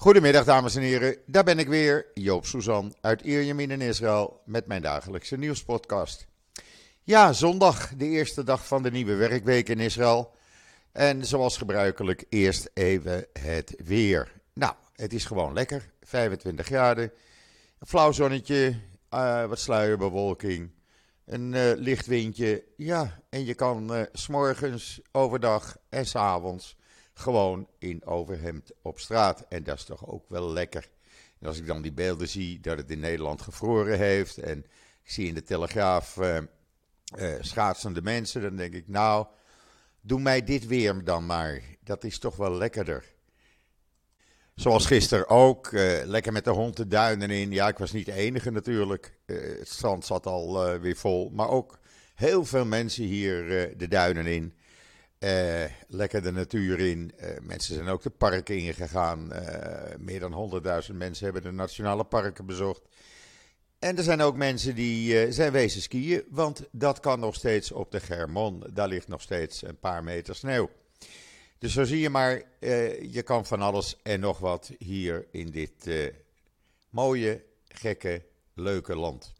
Goedemiddag dames en heren, daar ben ik weer, Joop Suzan uit Ierjemien in Israël met mijn dagelijkse nieuwspodcast. Ja, zondag, de eerste dag van de nieuwe werkweek in Israël. En zoals gebruikelijk eerst even het weer. Nou, het is gewoon lekker, 25 graden, een flauw zonnetje, uh, wat sluierbewolking, een uh, licht windje. Ja, en je kan uh, s'morgens, overdag en s'avonds gewoon in overhemd op straat. En dat is toch ook wel lekker. En als ik dan die beelden zie dat het in Nederland gevroren heeft en ik zie in de Telegraaf uh, uh, schaatsende mensen, dan denk ik, nou, doe mij dit weer dan maar. Dat is toch wel lekkerder. Zoals gisteren ook, uh, lekker met de hond de duinen in. Ja, ik was niet de enige natuurlijk. het strand zat al weer vol. Maar ook heel veel mensen hier de duinen in. Uh, lekker de natuur in. Uh, mensen zijn ook de parken ingegaan. Uh, meer dan 100.000 mensen hebben de nationale parken bezocht. En er zijn ook mensen die zijn wezen skiën, want dat kan nog steeds op de Germon. Daar ligt nog steeds een paar meter sneeuw. Dus zo zie je maar, je kan van alles en nog wat hier in dit mooie, gekke, leuke land.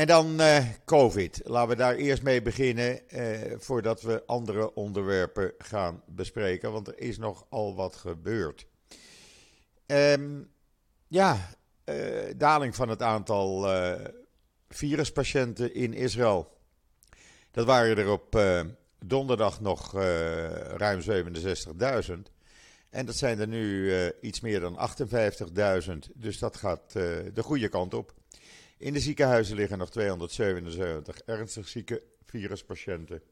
En dan uh, COVID. Laten we daar eerst mee beginnen uh, voordat we andere onderwerpen gaan bespreken, want er is nogal wat gebeurd. Um, ja, uh, daling van het aantal viruspatiënten in Israël. Dat waren er op donderdag nog ruim 67.000. En dat zijn er nu iets meer dan 58.000. Dus dat gaat de goede kant op. In de ziekenhuizen liggen nog 277 ernstig zieke viruspatiënten.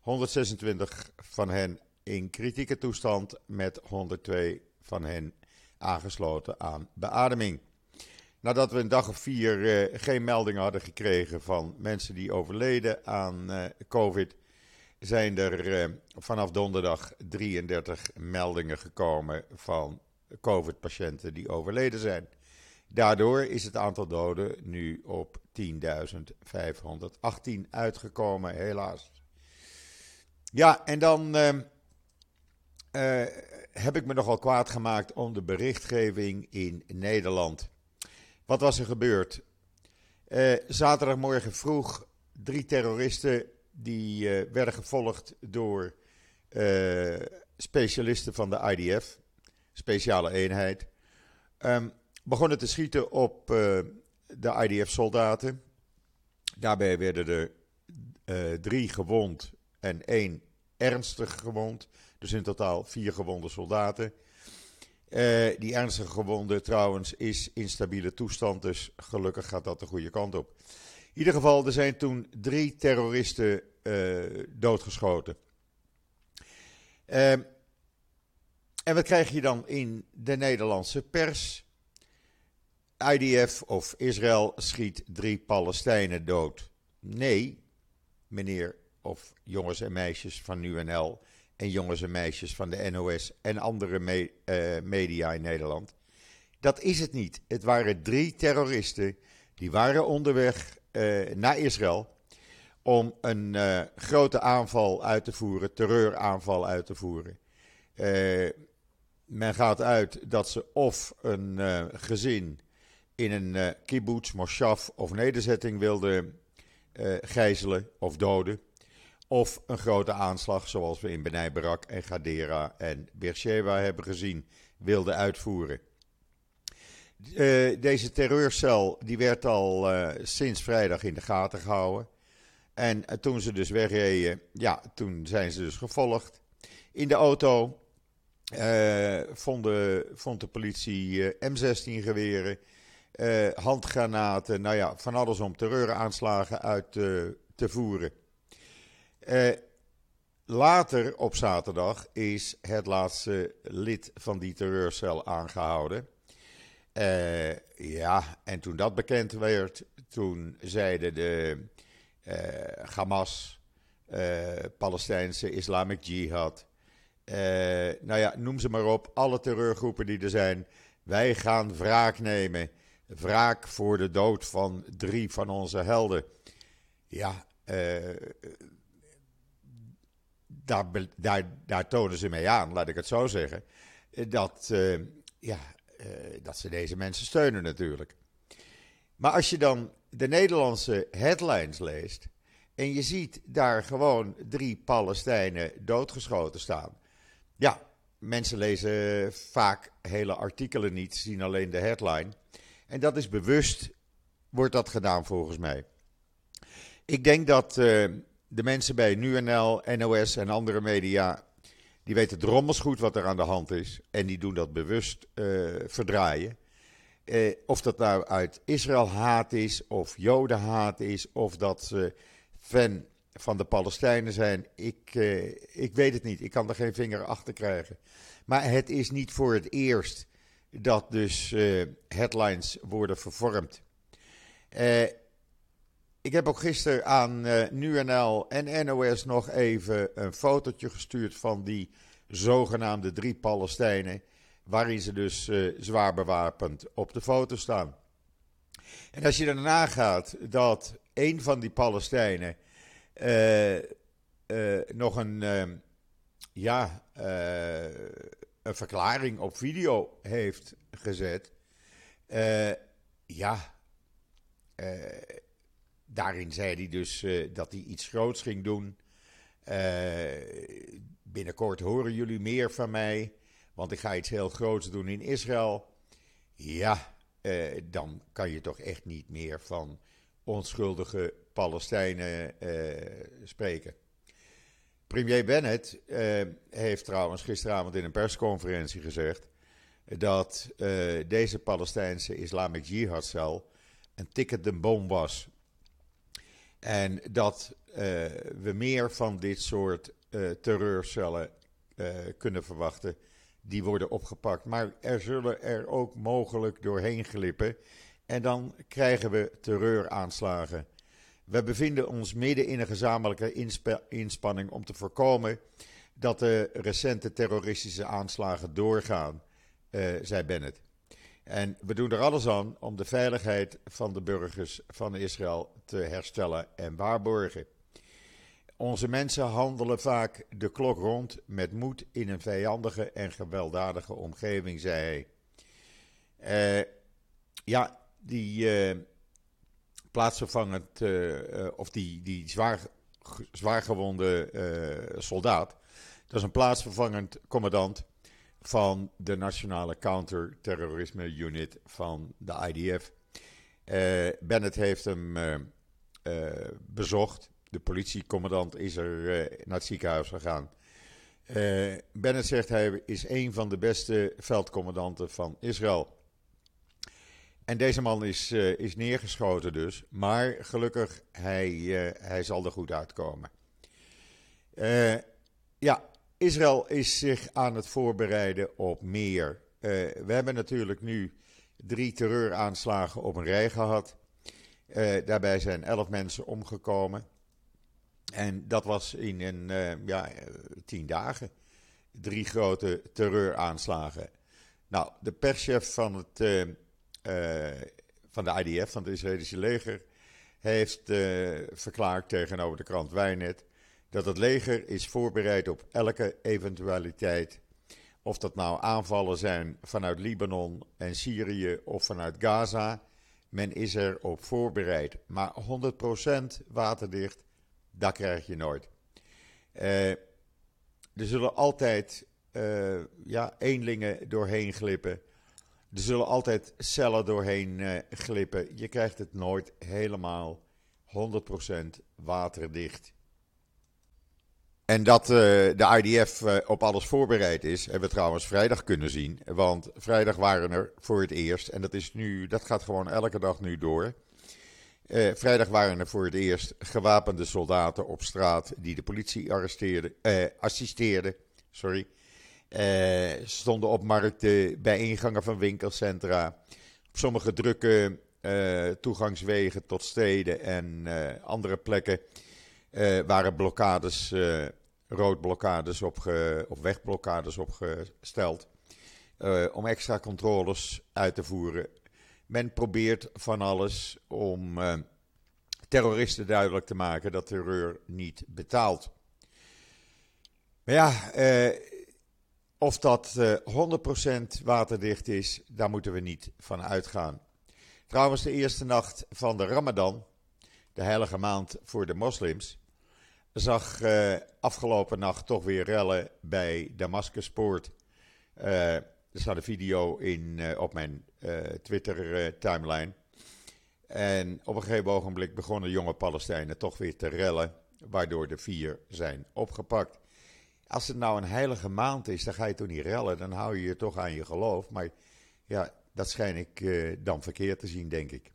126 van hen in kritieke toestand met 102 van hen aangesloten aan beademing. Nadat we een dag of vier uh, geen meldingen hadden gekregen van mensen die overleden aan uh, COVID, zijn er uh, vanaf donderdag 33 meldingen gekomen van COVID-patiënten die overleden zijn. Daardoor is het aantal doden nu op 10.518 uitgekomen, helaas. Ja, en dan uh, uh, heb ik me nogal kwaad gemaakt om de berichtgeving in Nederland. Wat was er gebeurd? Uh, zaterdagmorgen vroeg drie terroristen die werden gevolgd door specialisten van de IDF, speciale eenheid. Um, begonnen te schieten op uh, de IDF-soldaten. Daarbij werden er uh, drie gewond en één ernstig gewond. Dus in totaal vier gewonde soldaten. Uh, die ernstige gewonde trouwens is in stabiele toestand, dus gelukkig gaat dat de goede kant op. In ieder geval, er zijn toen drie terroristen doodgeschoten. en wat krijg je dan in de Nederlandse pers? IDF of Israël schiet drie Palestijnen dood. Nee, meneer of jongens en meisjes van UNL en jongens en meisjes van de NOS en andere me uh, media in Nederland. Dat is het niet. Het waren drie terroristen die waren onderweg uh, naar Israël om een uh, grote aanval uit te voeren, terreuraanval uit te voeren. men gaat uit dat ze of een gezin in een uh, kibbutz, moshav of nederzetting wilde uh, gijzelen of doden. Of een grote aanslag, zoals we in Benai Barak en Gadera en Beersheba hebben gezien, wilde uitvoeren. Uh, deze terreurcel die werd al sinds vrijdag in de gaten gehouden. En toen ze dus wegreden, ja, toen zijn ze dus gevolgd. In de auto vond, vond de politie M16-geweren uh, handgranaten, nou ja, van alles om terreuraanslagen uit te, te voeren. Uh, later op zaterdag is het laatste lid van die terreurcel aangehouden. Ja, en toen dat bekend werd, toen zeiden de Hamas, Palestijnse Islamic Jihad, nou ja, noem ze maar op, alle terreurgroepen die er zijn, wij gaan wraak nemen wraak voor de dood van drie van onze helden. Ja, uh, daar, daar, daar tonen ze mee aan, laat ik het zo zeggen. dat, ja, dat ze deze mensen steunen natuurlijk. Maar als je dan de Nederlandse headlines leest en je ziet daar gewoon drie Palestijnen doodgeschoten staan. Ja, mensen lezen vaak hele artikelen niet, zien alleen de headline. En dat is bewust, wordt dat gedaan volgens mij. Ik denk dat uh, de mensen bij NuNL, NOS en andere media, die weten drommels goed wat er aan de hand is. En die doen dat bewust uh, verdraaien. Uh, of dat nou uit Israël haat is, of Jodenhaat is, of dat ze fan van de Palestijnen zijn. Ik, ik weet het niet. Ik kan er geen vinger achter krijgen. Maar het is niet voor het eerst dat dus headlines worden vervormd. Ik heb ook gisteren aan uh, NuNL en NOS nog even een fotootje gestuurd van die zogenaamde drie Palestijnen, waarin ze dus zwaar bewapend op de foto staan. En als je daarna gaat dat een van die Palestijnen nog een, ja, een verklaring op video heeft gezet, ja, Daarin zei hij dus uh, dat hij iets groots ging doen. Binnenkort horen jullie meer van mij, want ik ga iets heel groots doen in Israël. Ja, dan kan je toch echt niet meer van onschuldige Palestijnen spreken. Premier Bennett heeft trouwens gisteravond in een persconferentie gezegd dat deze Palestijnse Islamic Jihad-cel een ticket de bom was en dat uh, we meer van dit soort terreurcellen kunnen verwachten. Die worden opgepakt. Maar er zullen er ook mogelijk doorheen glippen. En dan krijgen we terreuraanslagen. We bevinden ons midden in een gezamenlijke inspanning om te voorkomen dat de recente terroristische aanslagen doorgaan, zei Bennett. En we doen er alles aan om de veiligheid van de burgers van Israël te herstellen en waarborgen. Onze mensen handelen vaak de klok rond met moed in een vijandige en gewelddadige omgeving, zei hij. Uh, ja, die uh, plaatsvervangend, uh, of die, die zwaar, zwaargewonde soldaat, dat is een plaatsvervangend commandant van de Nationale Counterterrorisme Unit van de IDF. Eh, Bennett heeft hem bezocht. De politiecommandant is er naar het ziekenhuis gegaan. Bennett zegt hij is een van de beste veldcommandanten van Israël. En deze man is, is neergeschoten dus. Maar gelukkig, hij, hij zal er goed uitkomen. ja, Israël is zich aan het voorbereiden op meer. We hebben natuurlijk nu drie terreuraanslagen op een rij gehad. Daarbij zijn elf mensen omgekomen. En dat was in een, ja, tien dagen. Drie grote terreuraanslagen. Nou, de perschef van, het, van de IDF, van het Israëlische leger, heeft verklaard tegenover de krant Wijnet dat het leger is voorbereid op elke eventualiteit. Of dat nou aanvallen zijn vanuit Libanon en Syrië of vanuit Gaza. Men is er op voorbereid. Maar 100% waterdicht, dat krijg je nooit. Uh, er zullen altijd uh, ja, eenlingen doorheen glippen. Er zullen altijd cellen doorheen uh, glippen. Je krijgt het nooit helemaal 100% waterdicht. En dat uh, de IDF eh, op alles voorbereid is, hebben we trouwens vrijdag kunnen zien. Want vrijdag waren er voor het eerst, en dat, is nu, dat gaat gewoon elke dag nu door. Vrijdag waren er voor het eerst gewapende soldaten op straat die de politie arresteerden, assisteerden. Sorry. Stonden op markten, bij ingangen van winkelcentra. Op sommige drukke toegangswegen tot steden en andere plekken uh, waren blokkades, uh, roodblokkades opge, of wegblokkades opgesteld. Uh, om extra controles uit te voeren. Men probeert van alles om terroristen duidelijk te maken dat terreur niet betaalt. Maar ja, of dat uh, 100% waterdicht is, daar moeten we niet van uitgaan. Trouwens, de eerste nacht van de Ramadan, de heilige maand voor de moslims, zag uh, afgelopen nacht toch weer rellen bij Damascuspoort. Uh, er staat een video in, op mijn Twitter-timeline. en op een gegeven ogenblik begonnen jonge Palestijnen toch weer te rellen, waardoor de vier zijn opgepakt. Als het nou een heilige maand is, dan ga je toch niet rellen, dan hou je je toch aan je geloof. Maar ja, dat schijn ik dan verkeerd te zien, denk ik.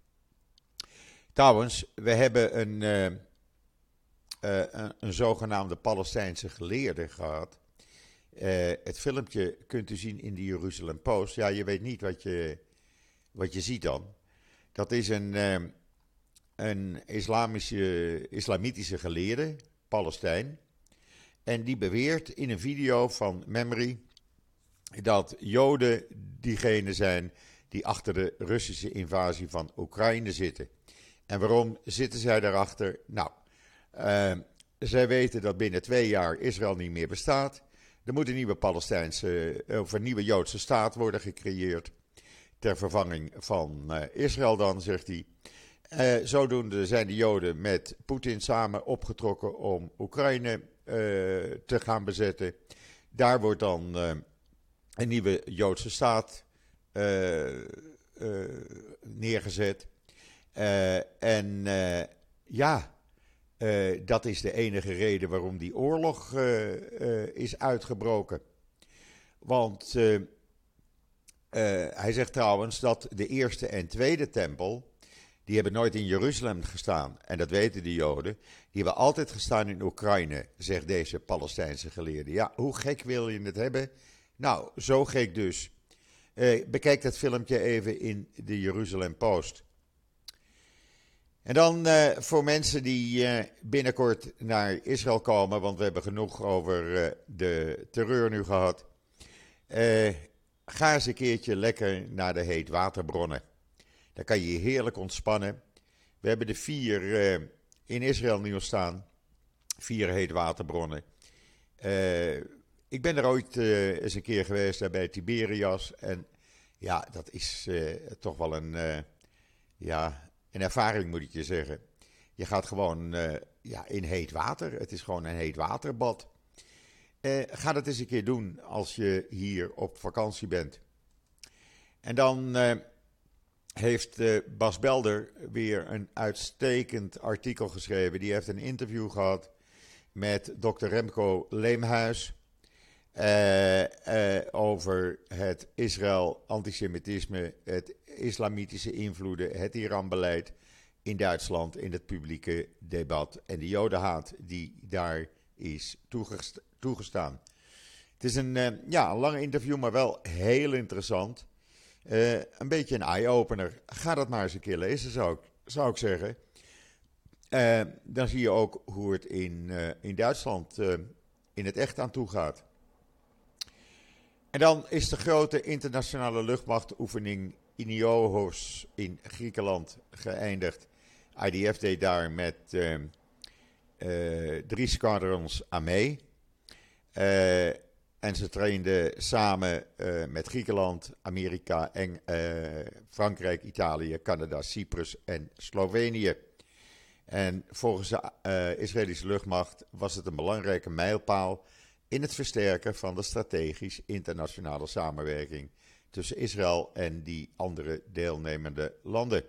Trouwens, we hebben een uh, een, een, zogenaamde Palestijnse geleerde gehad. Het filmpje kunt u zien in de Jeruzalem Post. Ja, je weet niet wat je, wat je ziet dan. Dat is een, een islamische, islamitische geleerde, Palestijn. En die beweert in een video van Memory dat Joden diegenen zijn die achter de Russische invasie van Oekraïne zitten. En waarom zitten zij daarachter? Nou, uh, zij weten dat binnen twee jaar Israël niet meer bestaat. Er moet een nieuwe Palestijnse eh, of een nieuwe Joodse staat worden gecreëerd. Ter vervanging van uh, Israël dan, zegt hij. Uh, zodoende zijn de Joden met Poetin samen opgetrokken om Oekraïne te gaan bezetten. Daar wordt dan een nieuwe Joodse staat neergezet. en ja, dat is de enige reden waarom die oorlog is uitgebroken. Want hij zegt trouwens dat de eerste en tweede tempel, die hebben nooit in Jeruzalem gestaan. En dat weten de Joden. Die hebben altijd gestaan in Oekraïne, zegt deze Palestijnse geleerde. Ja, hoe gek wil je het hebben? Nou, zo gek dus. bekijk dat filmpje even in de Jeruzalem Post. En dan uh, voor mensen die uh, binnenkort naar Israël komen, want we hebben genoeg over uh, de terreur nu gehad. ga eens een keertje lekker naar de heetwaterbronnen. Daar kan je je heerlijk ontspannen. We hebben de vier in Israël nu staan. Vier heetwaterbronnen. ik ben er ooit eens een keer geweest daar bij Tiberias. En ja, dat is toch wel een, ja, een ervaring moet ik je zeggen. Je gaat gewoon ja, in heet water. Het is gewoon een heet waterbad. Ga dat eens een keer doen als je hier op vakantie bent. En dan heeft Bas Belder weer een uitstekend artikel geschreven. Die heeft een interview gehad met dokter Remco Leemhuis. over het Israël-antisemitisme, het islamitische invloeden, het Iran-beleid in Duitsland in het publieke debat en de jodenhaat die daar is toegestaan. Het is een, uh, ja, een lang interview, maar wel heel interessant. Uh, een beetje een eye-opener. Ga dat maar eens een keer lezen, zou ik, zou ik zeggen. Uh, dan zie je ook hoe het in, in Duitsland in het echt aan toe gaat. En dan is de grote internationale luchtmachtoefening Inios in Griekenland geëindigd. IDF deed daar met drie squadrons aan mee. En ze trainden samen met Griekenland, Amerika, en, Frankrijk, Italië, Canada, Cyprus en Slovenië. En volgens de Israëlische luchtmacht was het een belangrijke mijlpaal in het versterken van de strategisch internationale samenwerking tussen Israël en die andere deelnemende landen.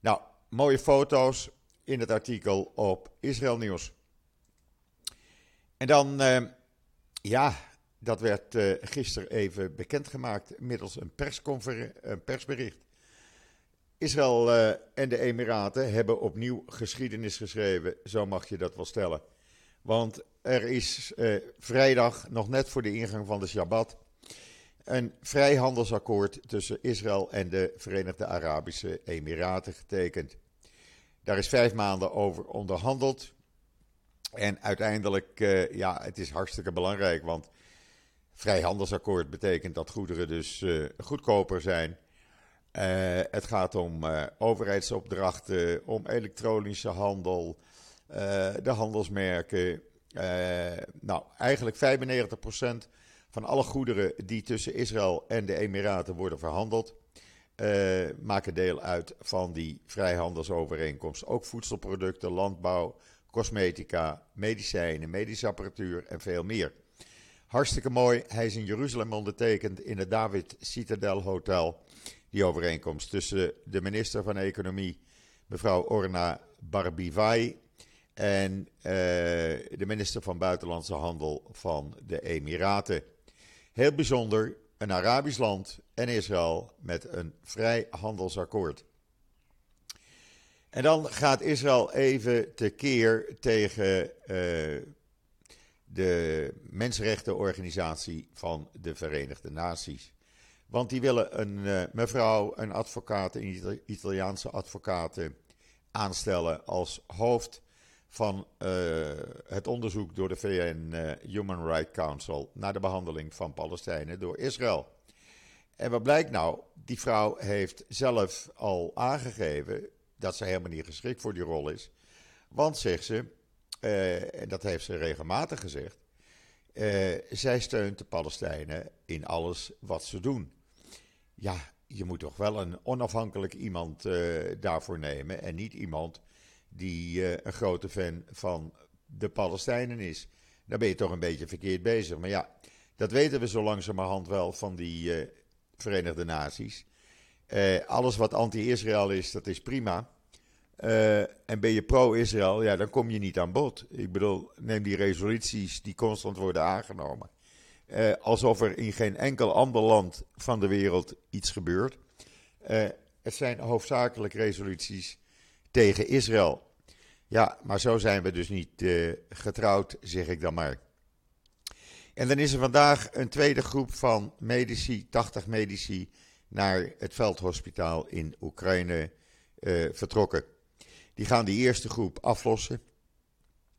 Nou, mooie foto's in het artikel op Israël Nieuws. En dan, ja, dat werd uh, gisteren even bekendgemaakt middels een, een persbericht. Israël uh, en de Emiraten hebben opnieuw geschiedenis geschreven, zo mag je dat wel stellen. Want er is vrijdag, nog net voor de ingang van de Shabbat, een vrijhandelsakkoord tussen Israël en de Verenigde Arabische Emiraten getekend. Daar is vijf maanden over onderhandeld. En uiteindelijk, uh, ja, het is hartstikke belangrijk, want vrijhandelsakkoord betekent dat goederen dus uh, goedkoper zijn. Uh, het gaat om overheidsopdrachten, om elektronische handel, de handelsmerken. nou, eigenlijk 95% van alle goederen die tussen Israël en de Emiraten worden verhandeld, maken deel uit van die vrijhandelsovereenkomst. Ook voedselproducten, landbouw, cosmetica, medicijnen, medische apparatuur en veel meer. Hartstikke mooi. Hij is in Jeruzalem ondertekend in het David Citadel Hotel. Die overeenkomst tussen de minister van Economie, mevrouw Orna Barbivai, en uh, de minister van Buitenlandse Handel van de Emiraten. Heel bijzonder, een Arabisch land en Israël met een vrij handelsakkoord. En dan gaat Israël even tekeer tegen uh, de Mensenrechtenorganisatie van de Verenigde Naties. Want die willen een uh, mevrouw, een advocaat, een Italiaanse advocaat aanstellen als hoofd van het onderzoek door de VN Human Rights Council naar de behandeling van Palestijnen door Israël. En wat blijkt nou? Die vrouw heeft zelf al aangegeven dat ze helemaal niet geschikt voor die rol is. Want, zegt ze, uh, en dat heeft ze regelmatig gezegd, zij steunt de Palestijnen in alles wat ze doen. Ja, je moet toch wel een onafhankelijk iemand daarvoor nemen en niet iemand die een grote fan van de Palestijnen is. Dan ben je toch een beetje verkeerd bezig. Maar ja, dat weten we zo langzamerhand wel van die Verenigde Naties. Uh, alles wat anti-Israël is, dat is prima. en ben je pro-Israël, ja, dan kom je niet aan bod. Ik bedoel, neem die resoluties die constant worden aangenomen. alsof er in geen enkel ander land van de wereld iets gebeurt. het zijn hoofdzakelijk resoluties tegen Israël. Ja, maar zo zijn we dus niet getrouwd, zeg ik dan maar. En dan is er vandaag een tweede groep van medici, 80 medici, naar het veldhospitaal in Oekraïne uh, vertrokken. Die gaan die eerste groep aflossen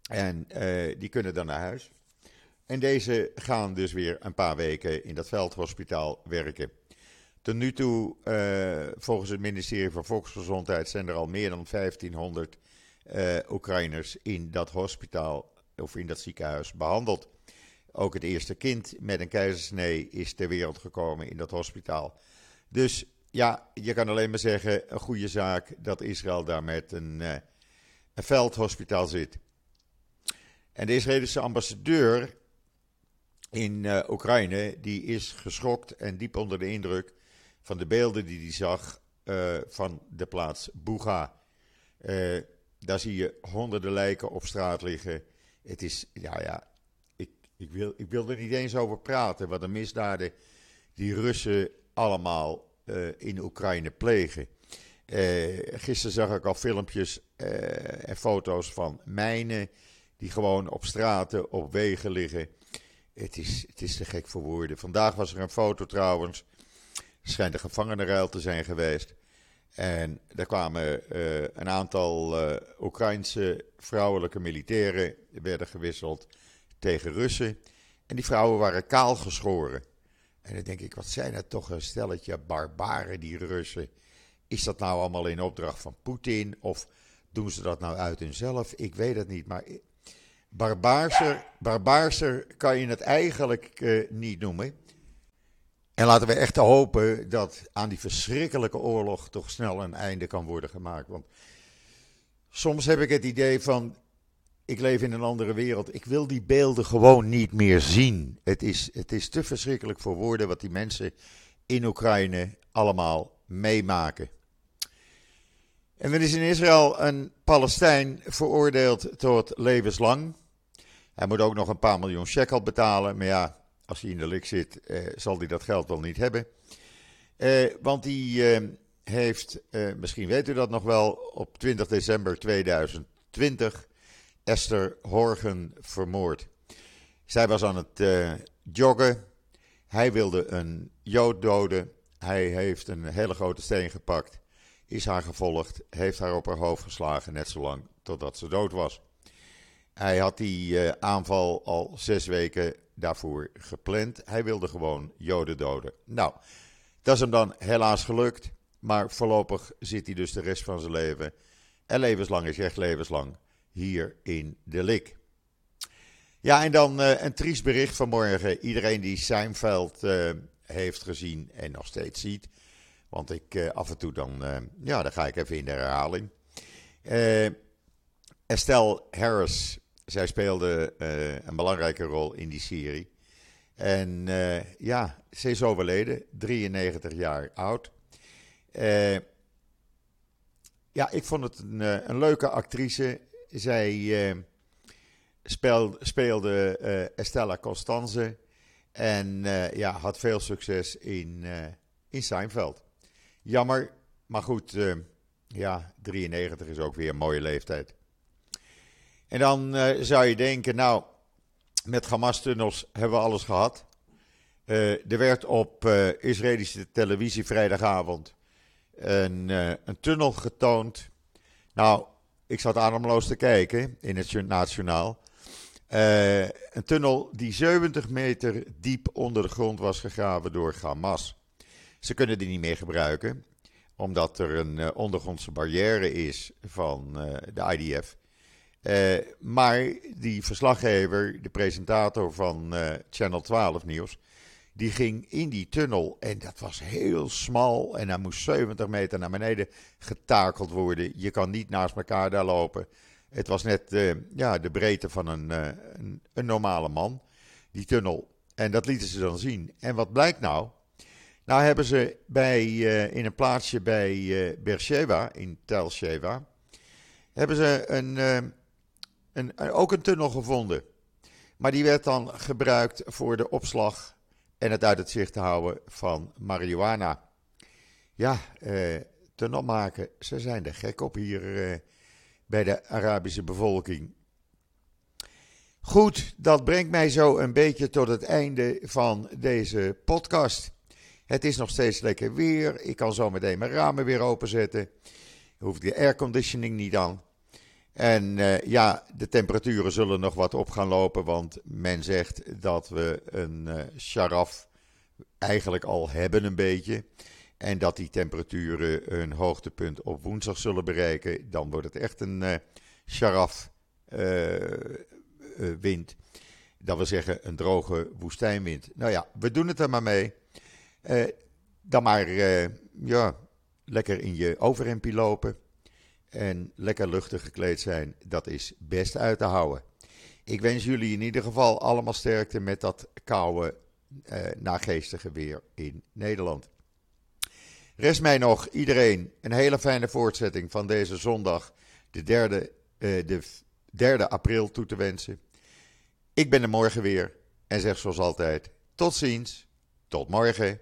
en uh, die kunnen dan naar huis. En deze gaan dus weer een paar weken in dat veldhospitaal werken. Tot nu toe, volgens het ministerie van Volksgezondheid, zijn er al meer dan 1500 uh, Oekraïners in dat hospitaal of in dat ziekenhuis behandeld. Ook het eerste kind met een keizersnee is ter wereld gekomen in dat hospitaal. Dus ja, je kan alleen maar zeggen: een goede zaak dat Israël daar met een, uh, een veldhospitaal zit. En de Israëlische ambassadeur in uh, Oekraïne, die is geschokt en diep onder de indruk van de beelden die hij zag uh, van de plaats Buga. Daar zie je honderden lijken op straat liggen. Het is, ja, ja, ik, ik, wil, ik wil er niet eens over praten. Wat de misdaden die Russen allemaal uh, in Oekraïne plegen. Uh, gisteren zag ik al filmpjes uh, en foto's van mijnen die gewoon op straten, op wegen liggen. Het is, het is te gek voor woorden. Vandaag was er een foto trouwens. Schijnt een gevangenenruil te zijn geweest. En daar kwamen een aantal uh, Oekraïnse vrouwelijke militairen, werden gewisseld tegen Russen. En die vrouwen waren kaal geschoren. En dan denk ik, wat zijn het toch een stelletje barbaren, die Russen. Is dat nou allemaal in opdracht van Poetin? Of doen ze dat nou uit hunzelf? Ik weet het niet, maar barbaarser, barbaarser kan je het eigenlijk uh, niet noemen. En laten we echt hopen dat aan die verschrikkelijke oorlog toch snel een einde kan worden gemaakt. Want soms heb ik het idee van, ik leef in een andere wereld. Ik wil die beelden gewoon niet meer zien. Het is, het is te verschrikkelijk voor woorden wat die mensen in Oekraïne allemaal meemaken. En er is in Israël een Palestijn veroordeeld tot levenslang. Hij moet ook nog een paar miljoen shekel betalen. Maar ja, als hij in de lik zit, eh, zal hij dat geld wel niet hebben. Eh, want die eh, heeft, eh, misschien weet u dat nog wel, op 20 december 2020 Esther Horgen vermoord. Zij was aan het eh, joggen. Hij wilde een Jood doden. Hij heeft een hele grote steen gepakt, is haar gevolgd, heeft haar op haar hoofd geslagen, net zolang totdat ze dood was. Hij had die uh, aanval al zes weken daarvoor gepland. Hij wilde gewoon Joden doden. Nou, dat is hem dan helaas gelukt. Maar voorlopig zit hij dus de rest van zijn leven. En levenslang is echt levenslang hier in de lik. Ja, en dan uh, een triest bericht vanmorgen. Iedereen die Seinfeld uh, heeft gezien en nog steeds ziet. Want ik uh, af en toe dan, ja, dan ga ik even in de herhaling. Estelle Harris, zij speelde een belangrijke rol in die serie. En ja, ze is overleden, 93 jaar oud. ja, ik vond het een, een leuke actrice. Zij speelde uh, Estella Constanze. En uh, ja, had veel succes in, in Seinfeld. Jammer, maar goed, ja, 93 is ook weer een mooie leeftijd. En dan zou je denken, nou, met Hamas-tunnels hebben we alles gehad. er werd op Israëlische televisie vrijdagavond een, een tunnel getoond. Nou, ik zat ademloos te kijken in het nationaal. Uh, een tunnel die 70 meter diep onder de grond was gegraven door Hamas. Ze kunnen die niet meer gebruiken, omdat er een uh, ondergrondse barrière is van uh, de IDF. maar die verslaggever, de presentator van Channel 12 Nieuws, die ging in die tunnel en dat was heel smal en hij moest 70 meter naar beneden getakeld worden. Je kan niet naast elkaar daar lopen. Het was net uh, ja, de breedte van een, uh, een, een, normale man, die tunnel. En dat lieten ze dan zien. En wat blijkt nou? Nou hebben ze bij, uh, in een plaatsje bij Beersheba, in Tel Sheva, hebben ze een, een, ook een tunnel gevonden. Maar die werd dan gebruikt voor de opslag en het uit het zicht houden van marihuana. Ja, tunnel maken, ze zijn er gek op hier bij de Arabische bevolking. Goed, dat brengt mij zo een beetje tot het einde van deze podcast. Het is nog steeds lekker weer. Ik kan zo meteen mijn ramen weer openzetten. Hoeft de airconditioning niet aan. En uh, ja, de temperaturen zullen nog wat op gaan lopen, want men zegt dat we een uh, sharaf eigenlijk al hebben een beetje. En dat die temperaturen een hoogtepunt op woensdag zullen bereiken. Dan wordt het echt een uh, sharaf uh, wind. Dat wil zeggen een droge woestijnwind. Nou ja, we doen het er maar mee. Dan maar ja, lekker in je overhemdje lopen. En lekker luchtig gekleed zijn. Dat is best uit te houden. Ik wens jullie in ieder geval allemaal sterkte met dat koude, nageestige weer in Nederland. Rest mij nog iedereen een hele fijne voortzetting van deze zondag, de derde, uh, de derde april, toe te wensen. Ik ben er morgen weer en zeg zoals altijd: tot ziens, tot morgen.